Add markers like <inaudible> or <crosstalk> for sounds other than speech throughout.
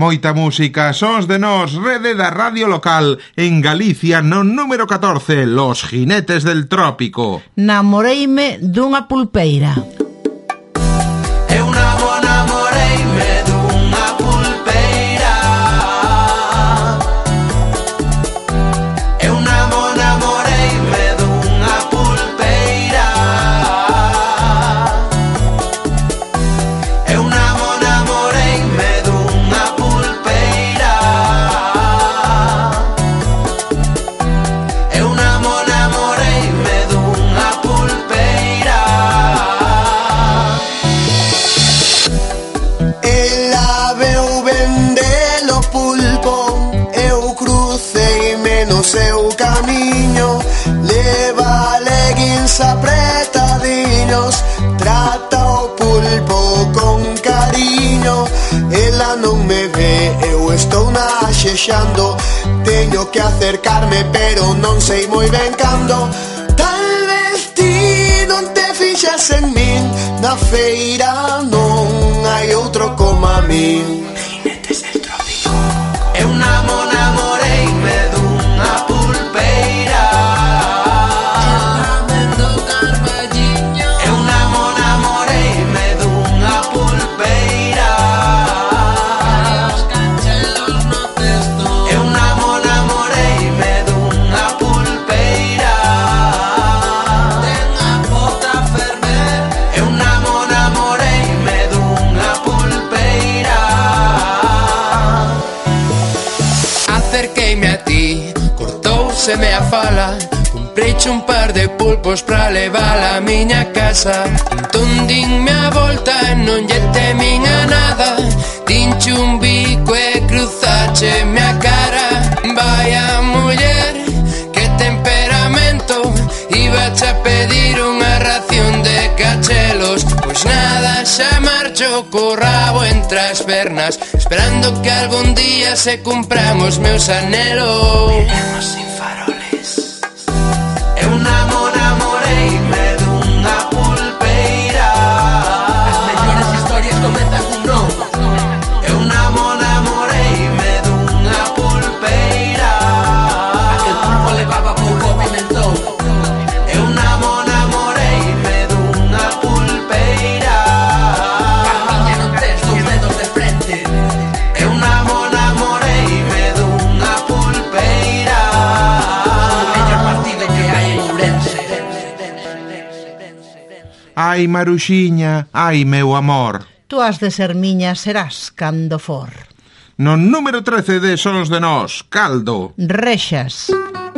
Moita música, sons de nós, rede da radio local En Galicia, no número 14, Los Jinetes del Trópico. Namoreime dunha pulpeira. llexando Teño que acercarme pero non sei moi ben cando Tal vez ti non te fixas en min Na feira non hai outro como a min par de pulpos pra levar a miña casa. Entón dinme a volta e non lle temin a nada. Dinche un bico e cruzacheme a cara. Vaya muller, que temperamento. Iba a pedir unha ración de cachelos. Pois nada, xa marcho co rabo entre as pernas Esperando que algún día se cumpran os meus anhelos Ai, Maruxiña, ai, meu amor. Tú has de ser miña, serás cando for. No número 13 de Sons de Nós, Caldo. Rexas. Rexas.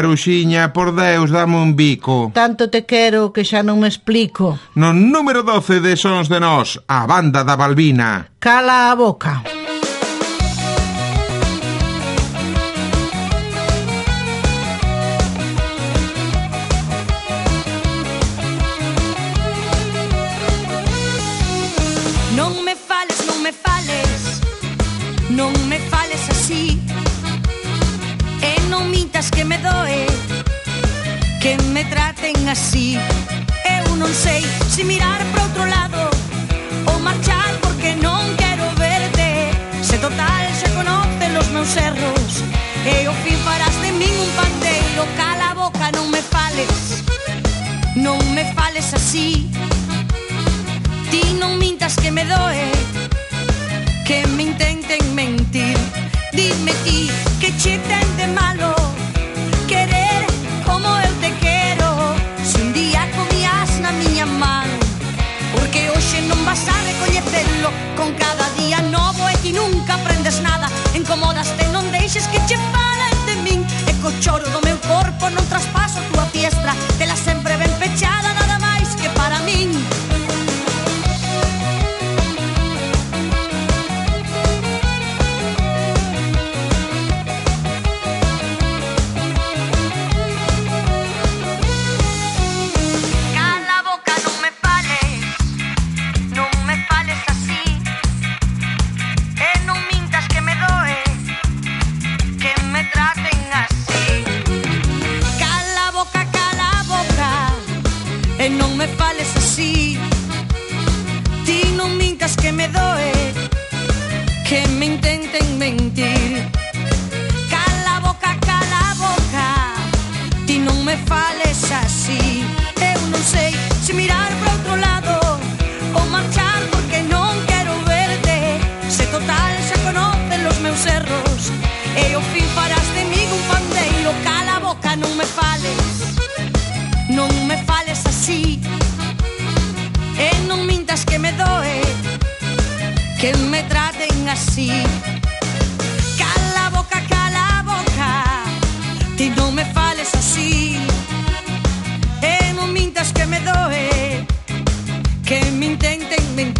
Maruxiña, por Deus, dame un bico. Tanto te quero que xa non me explico. No número 12 de Sons de Nós, a banda da Balbina. Cala a boca. malo.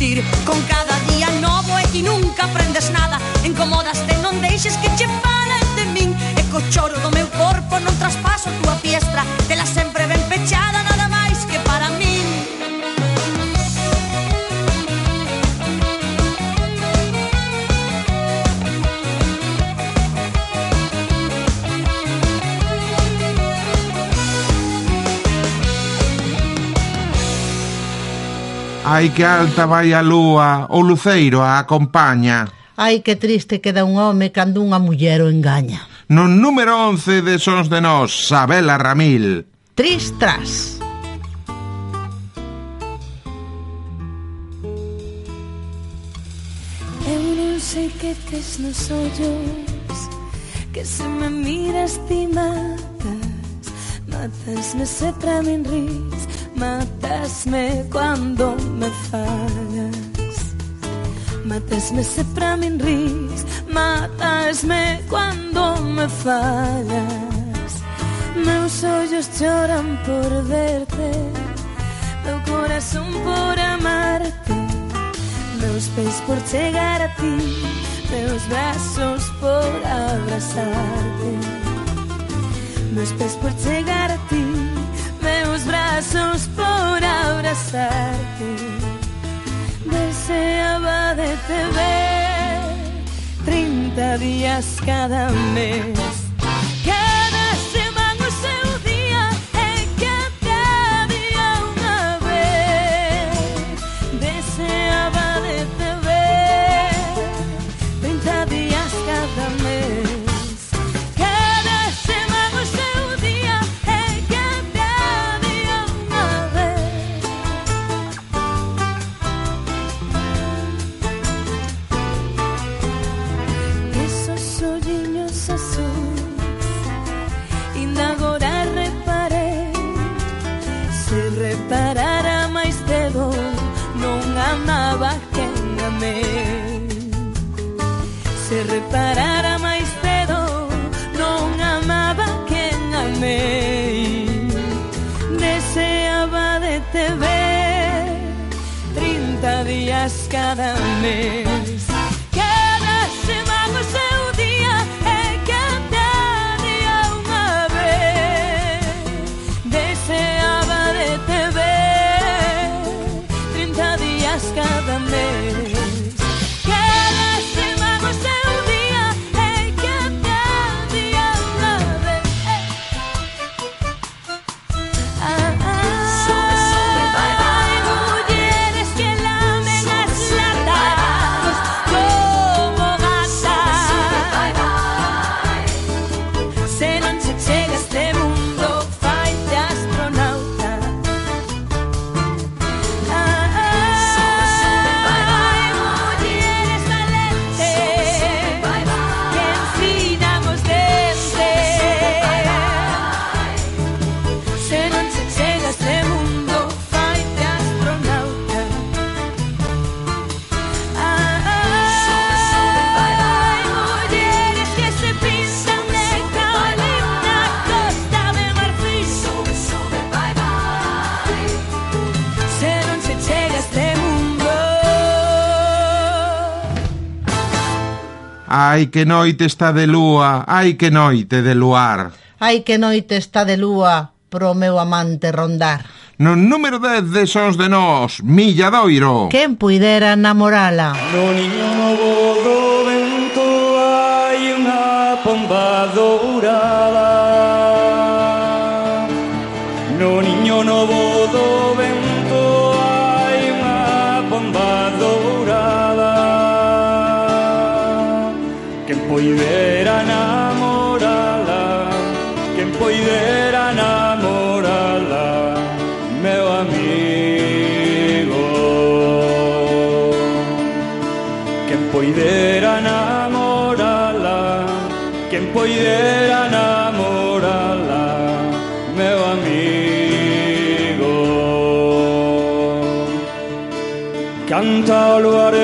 discutir Con cada día novo e ti nunca aprendes nada. Incomodaste, non deixes que che falen de min. E co choro do meu corpo non tras Ai que alta vai a lúa, o luceiro a acompaña. Ai que triste queda un home cando unha muller o engaña. No número 11 de Sons de Nós, Sabela Ramil. Tristras. non sei que tes nos ollos Que se me miras ti matas Matas-me se pra min ris Matasme cuando me fallas. Matasme se pra min ris. Matasme cuando me fallas. Meus ollos choran por verte. Meu corazón por amarte. Meus pés por chegar a ti. Meus brazos por abrazarte. Meus pés por chegar a ti Meus brazos por abrazarte. Deseaba de te ver 30 días cada mes than me. Ai que noite está de lúa, ai que noite de luar. Ai que noite está de lúa pro meu amante rondar. No número 10 de Sons de Nós, Milladoiro. Quen puidera namorala. No niño novo do vento hai unha pomba dourada pudiera enamorarla, meu amigo. Canta lo haré.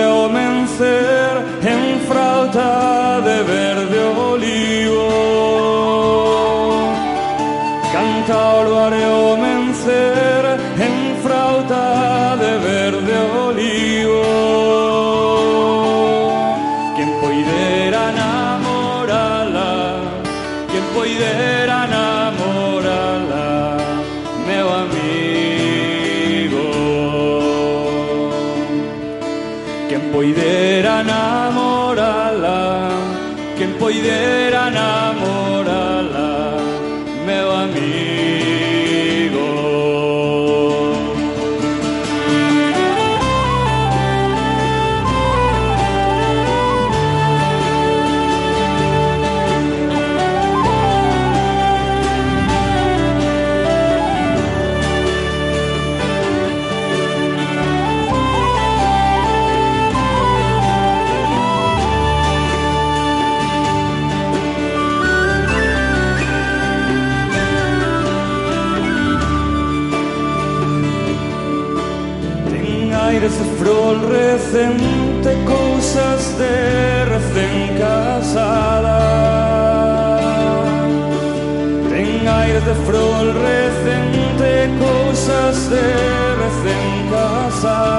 far.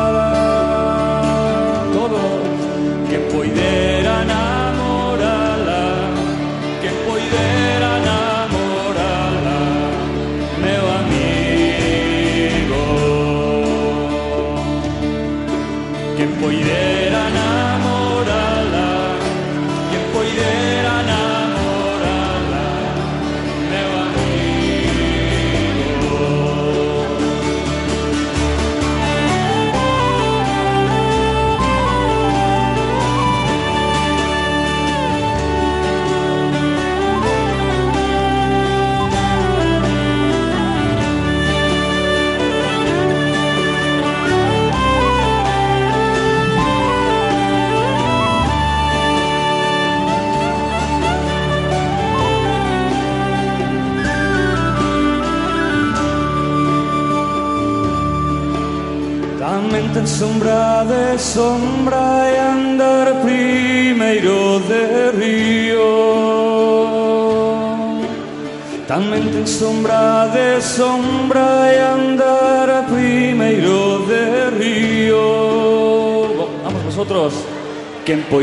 tiempo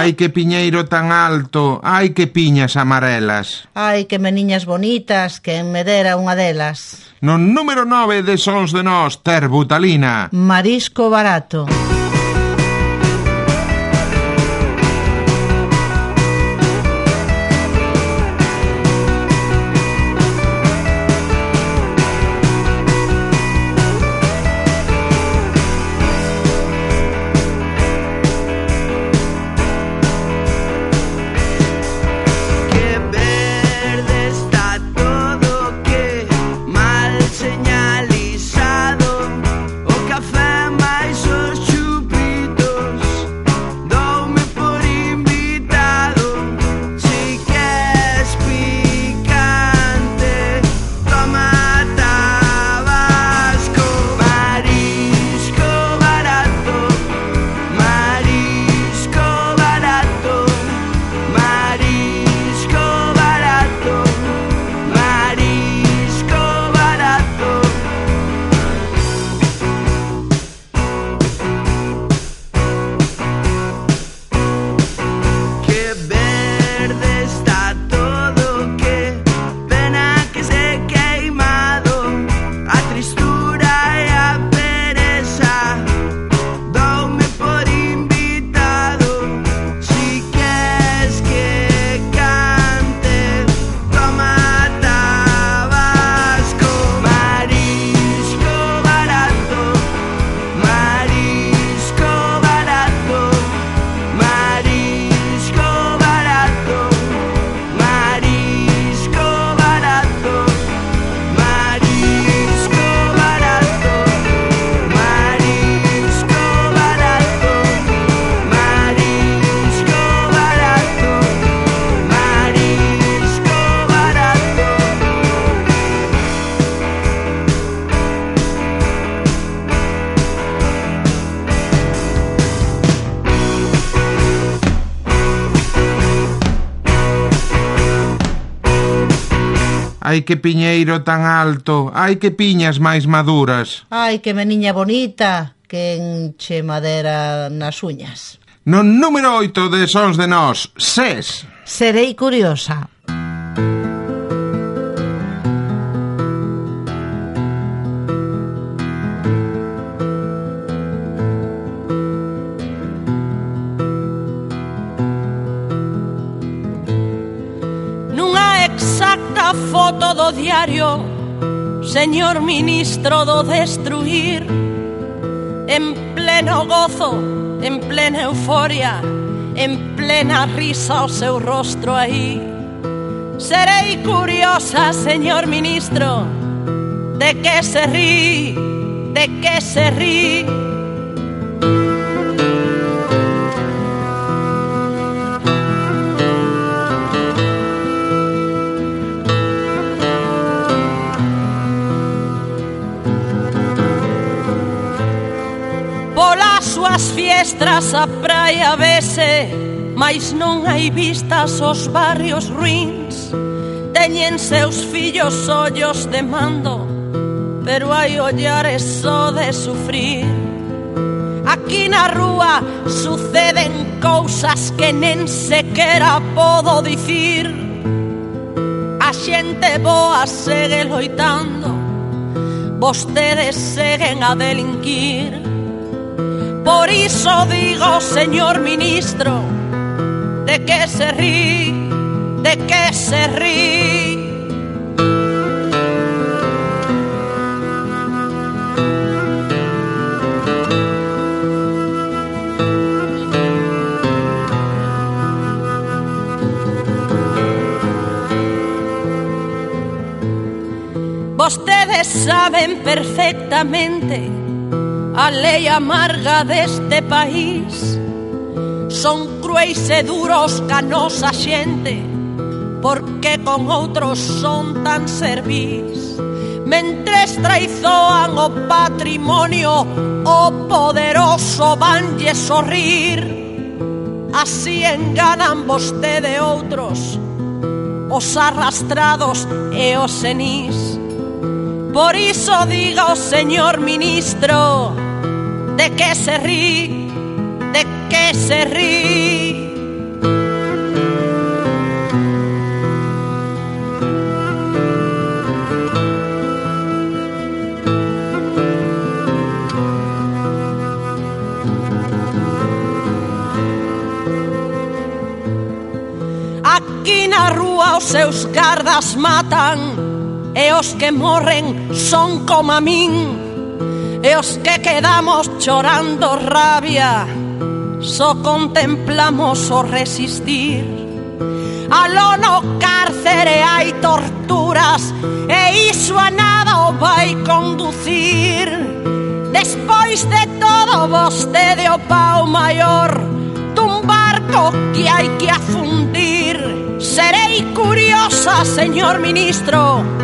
Ai que piñeiro tan alto, ai que piñas amarelas. Ai que meniñas bonitas, que me dera unha delas. No número 9 de Sons de Nós, Terbutalina. Marisco barato. Marisco barato. Ai que piñeiro tan alto, ai que piñas máis maduras. Ai que meniña bonita, que enche madera nas uñas. No número 8 de Sons de Nós, SES. Serei curiosa. Diario Señor ministro do destruir En pleno gozo, en plena euforia En plena risa o seu rostro aí. Serei curiosa, señor ministro De que se rí, de que se rí Mostras a praia vese Mais non hai vistas os barrios ruins. Teñen seus fillos ollos de mando Pero hai ollares só de sufrir. Aquí na rúa suceden cousas que nen sequera podo dicir. A xente boa segue loitando Vostedes seguen a delinquir. Por iso digo, señor ministro, de que se rí, de que se rí. Vostedes saben perfectamente a lei amarga deste país. Son cruéis e duros ca nosa xente Porque con outros son tan servís Mentres traizoan o patrimonio O poderoso vanlle sorrir. Así enganan vostede outros Os arrastrados e os senís. Por iso diga o señor ministro ¿De que se ríe? ¿De que se ríe? Aquí na rúa os seus gardas matan E os que morren son como a min E os que quedamos chorando rabia Só contemplamos o resistir. Aló no cárcere hai torturas E iso a nada o vai conducir. Despois de todo vostede o pau maior Dun barco que hai que afundir. Serei curiosa, señor ministro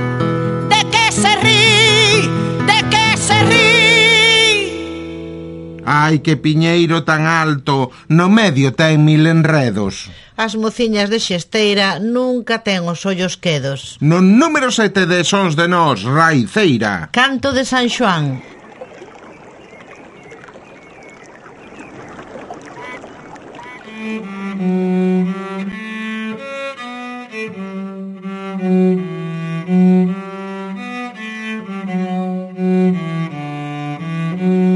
Ai, que piñeiro tan alto, no medio ten mil enredos. As mociñas de Xesteira nunca ten os ollos quedos. No número sete de Sons de Nós, Raiceira. Canto de San Xoán. Mm-hmm. <laughs>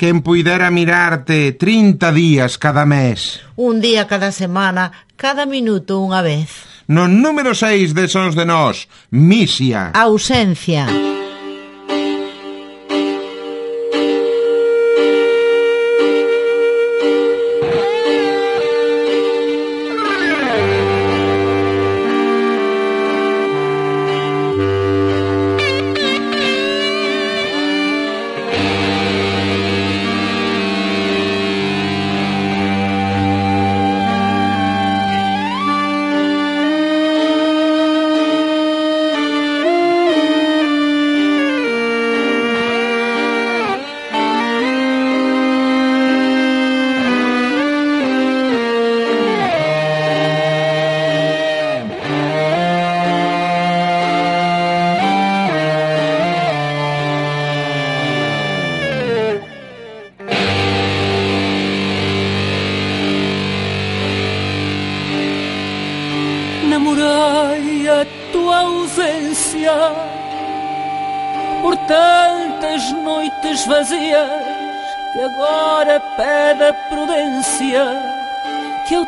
quen puidera mirarte 30 días cada mes. Un día cada semana, cada minuto unha vez. No número 6 de Sons de Nós, Misia. Ausencia. Ausencia.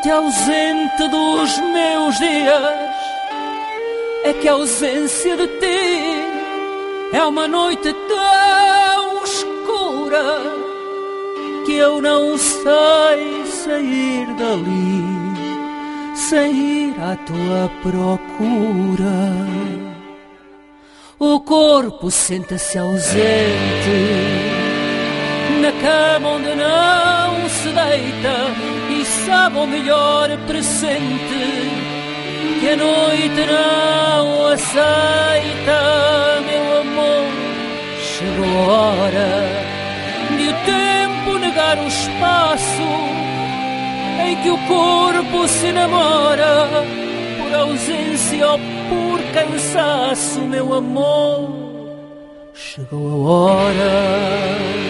Te ausente dos meus dias. É que a ausência de ti é uma noite tão escura que eu não sei sair dali sem ir à tua procura. O corpo senta-se ausente na cama onde não se deita sabe o melhor presente que a noite não aceita, meu amor. Chegou a hora de o tempo negar o espaço em que o corpo se namora por ausência ou por cansaço, meu amor. Chegou a hora.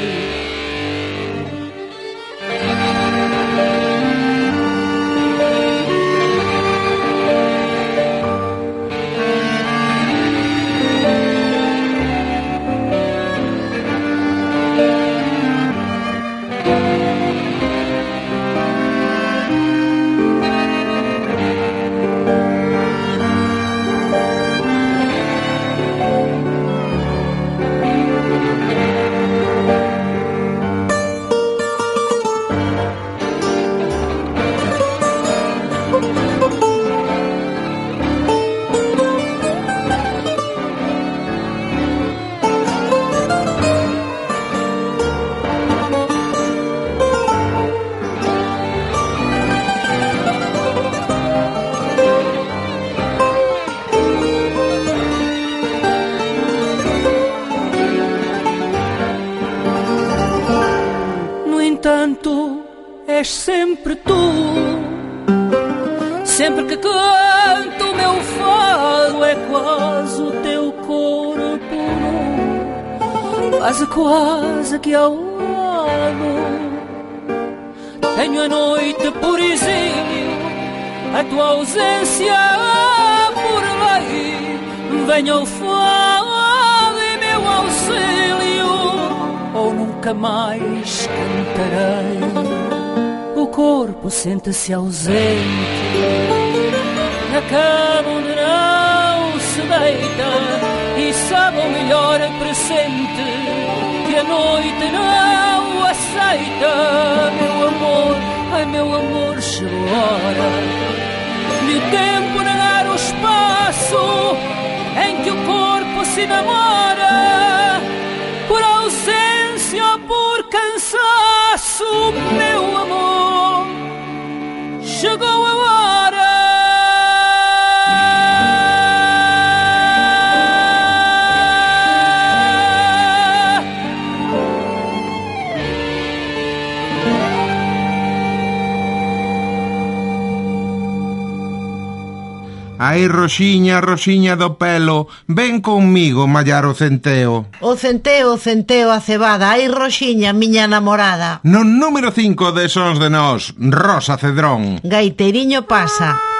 Sente-se ausente na cama onde não se deita e sabe o melhor presente que a noite não aceita. Meu amor, ai meu amor, chegou a hora de o tempo negar o espaço em que o corpo se namora por ausência ou por cansaço, meu amor. 这个 Ai, Roxiña, Roxiña do pelo, ven conmigo mallar o centeo. O centeo, centeo a cebada, ai, Roxiña, miña namorada. No número 5 de Sons de Nós, Rosa Cedrón. Gaiteirinho pasa.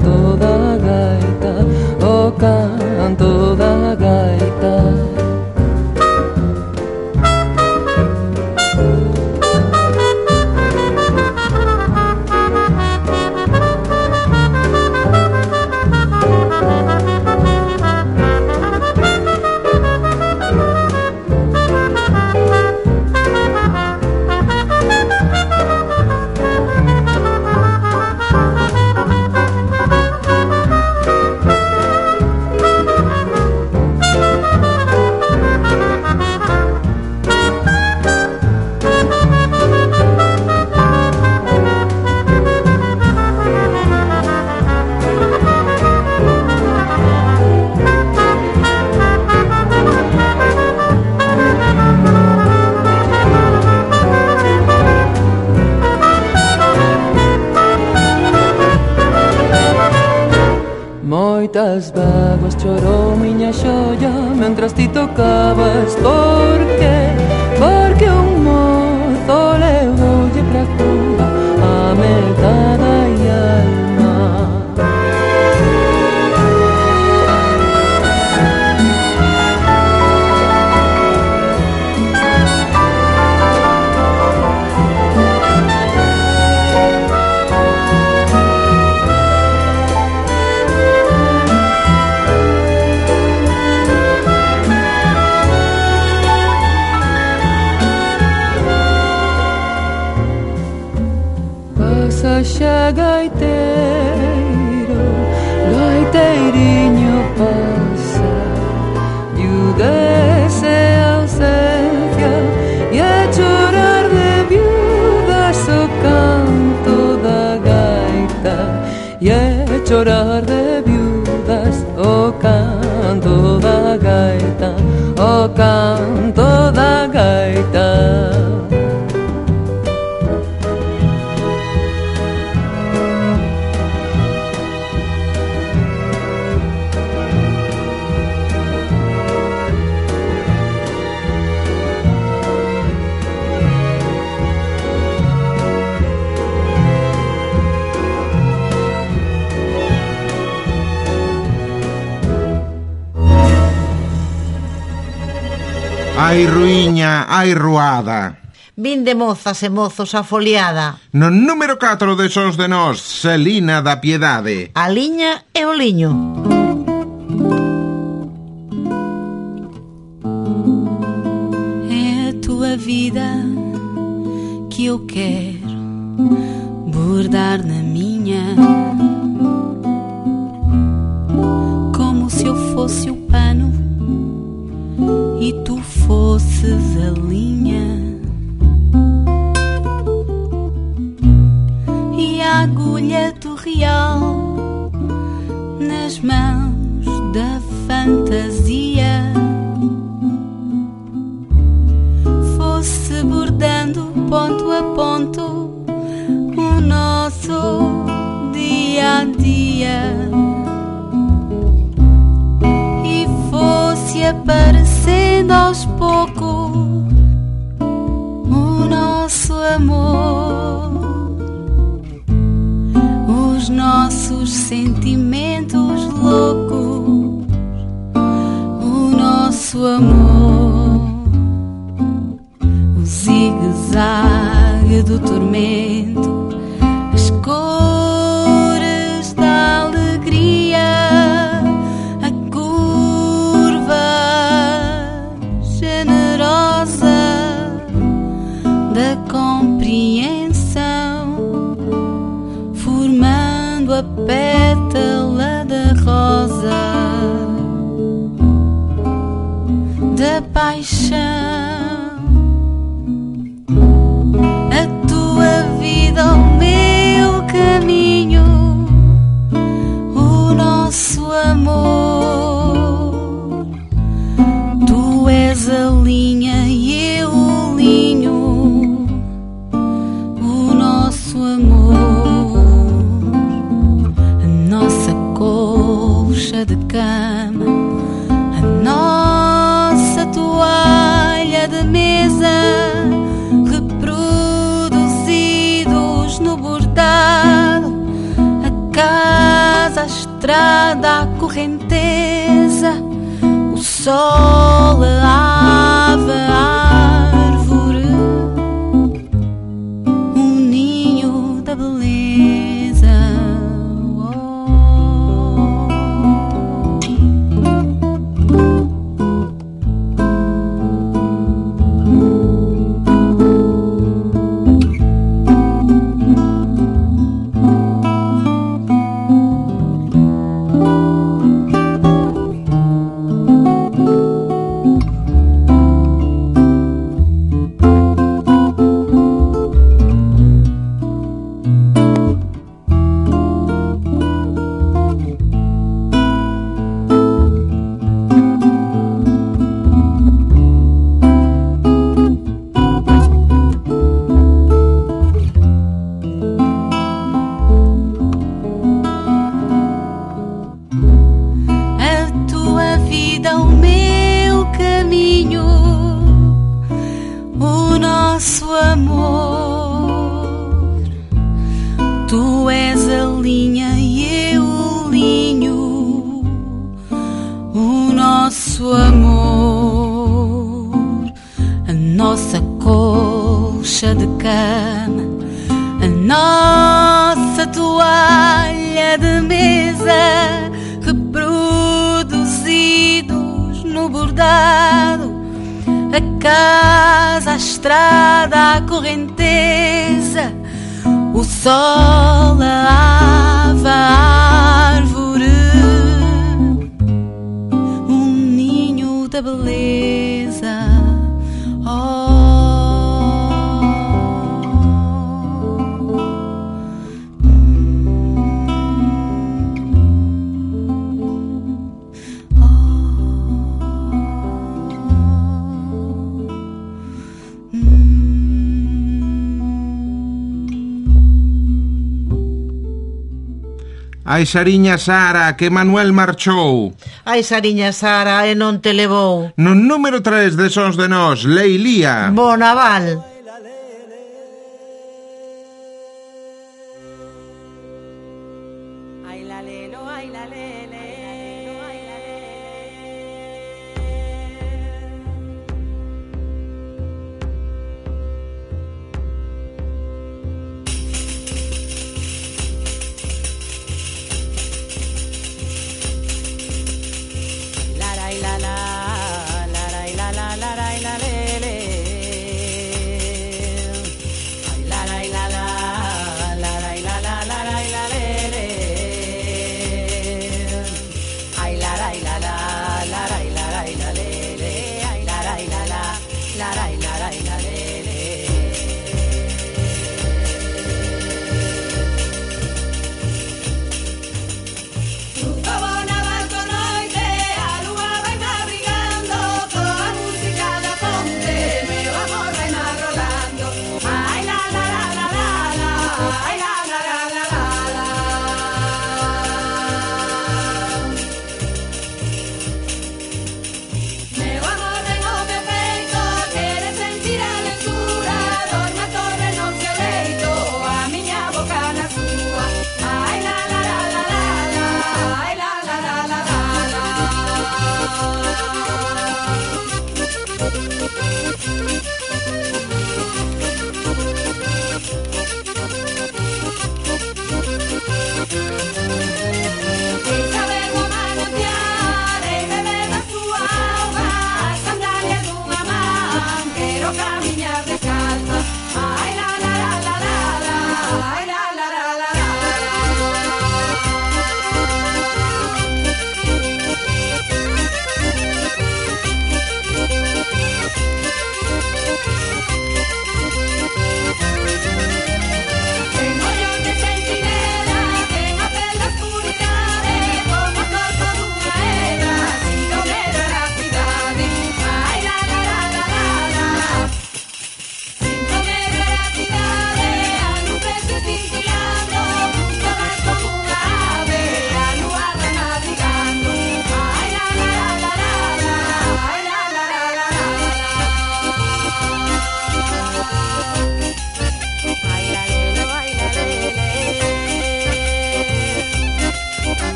cantando. gaiteiro, gaiteirinho passa e o desce ausência e a chorar de viúva o canto da gaita. E a chorar de Ai ruiña, ai ruada. Vinde mozas e mozos a foliada. No número 4 de Sons de Nós, Selina da Piedade. A liña e o liño. Agulha do real nas mãos da fantasia. fosse bordando ponto a ponto o nosso dia a dia e fosse aparecendo aos poucos os nossos sentimentos loucos, o nosso amor o zigue-zague do tormento, correnteza, o sol. A nossa toalha de mesa, reproduzidos no bordado. A casa, a estrada, a correnteza, o sol, a ave, a árvore, um ninho da beleza. Ai, Sariña Sara, que Manuel marchou. Ai, Sariña Sara, e non te levou. No número 3 de Sons de Nós, Leilía. Bonaval.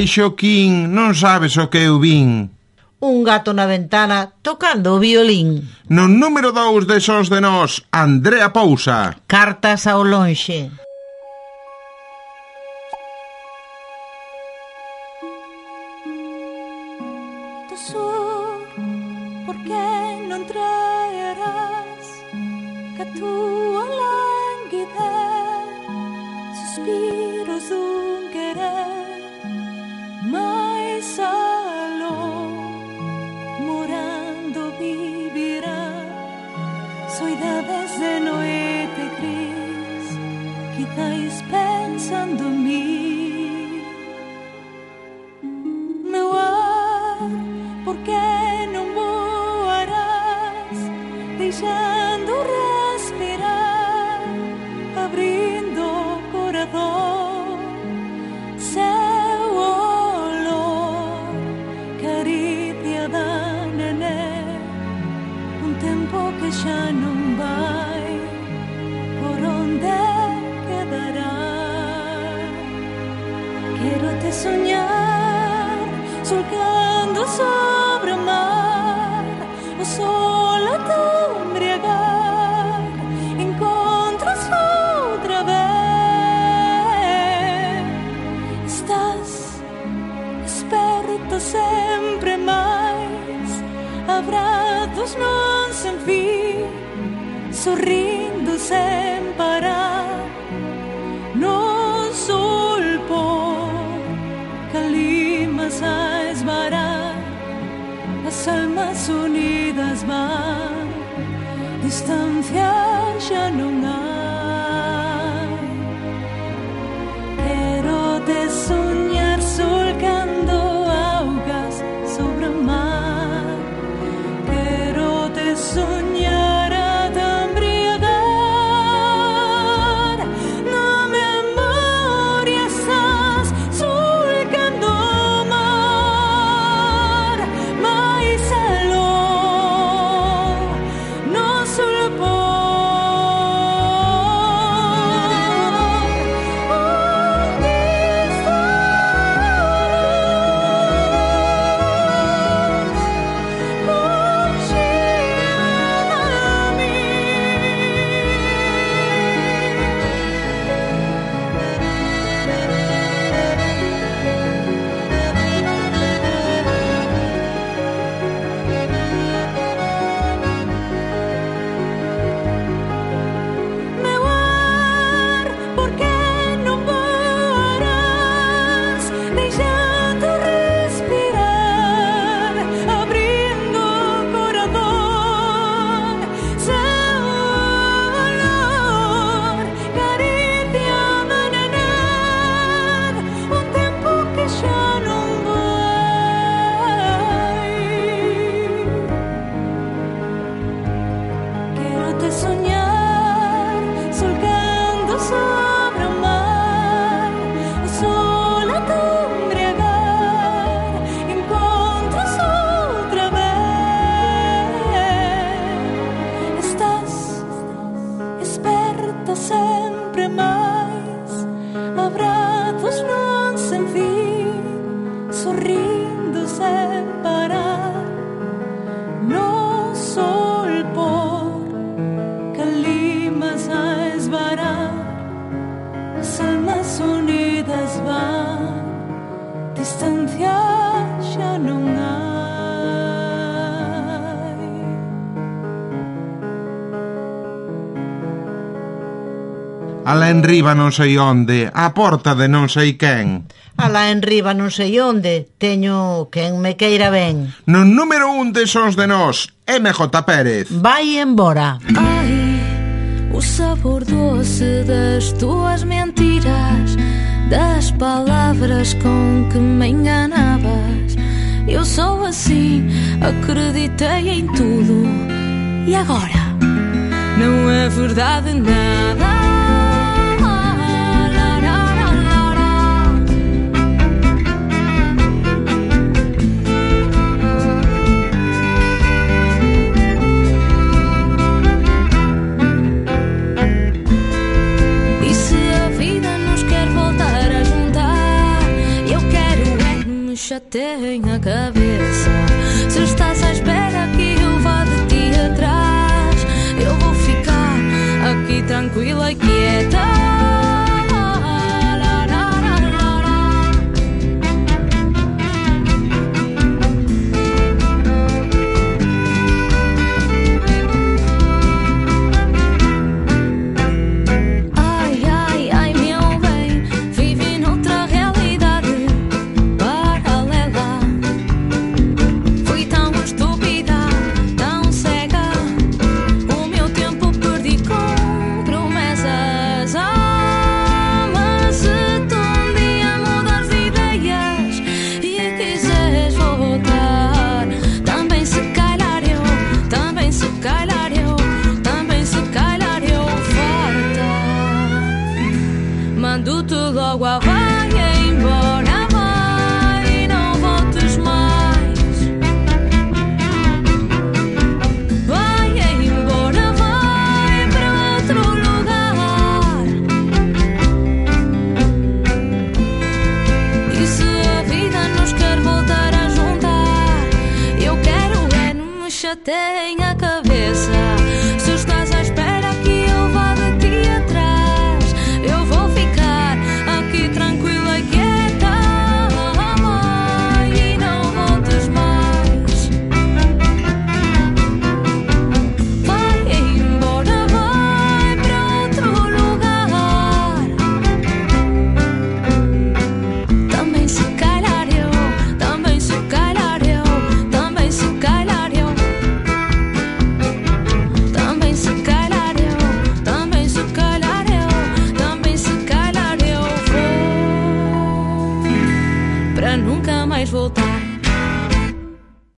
Ai, Xoquín, non sabes o que eu vin. Un gato na ventana tocando o violín. No número 2 de Sons de Nós, Andrea Pousa. Cartas ao lonxe. vez de noite gris, que pensando em mim. Alá enriba non sei onde, a porta de non sei quen. Alá enriba non sei onde, teño quen me queira ben. No número un de Sons de Nós, MJ Pérez. Vai embora. Ai, o sabor doce das tuas mentiras, das palavras com que me enganabas. Eu sou assim, acreditei em tudo. E agora? Não é verdade nada. a cabeça. Se estás à espera que eu vá de ti atrás, eu vou ficar aqui tranquila e quieta.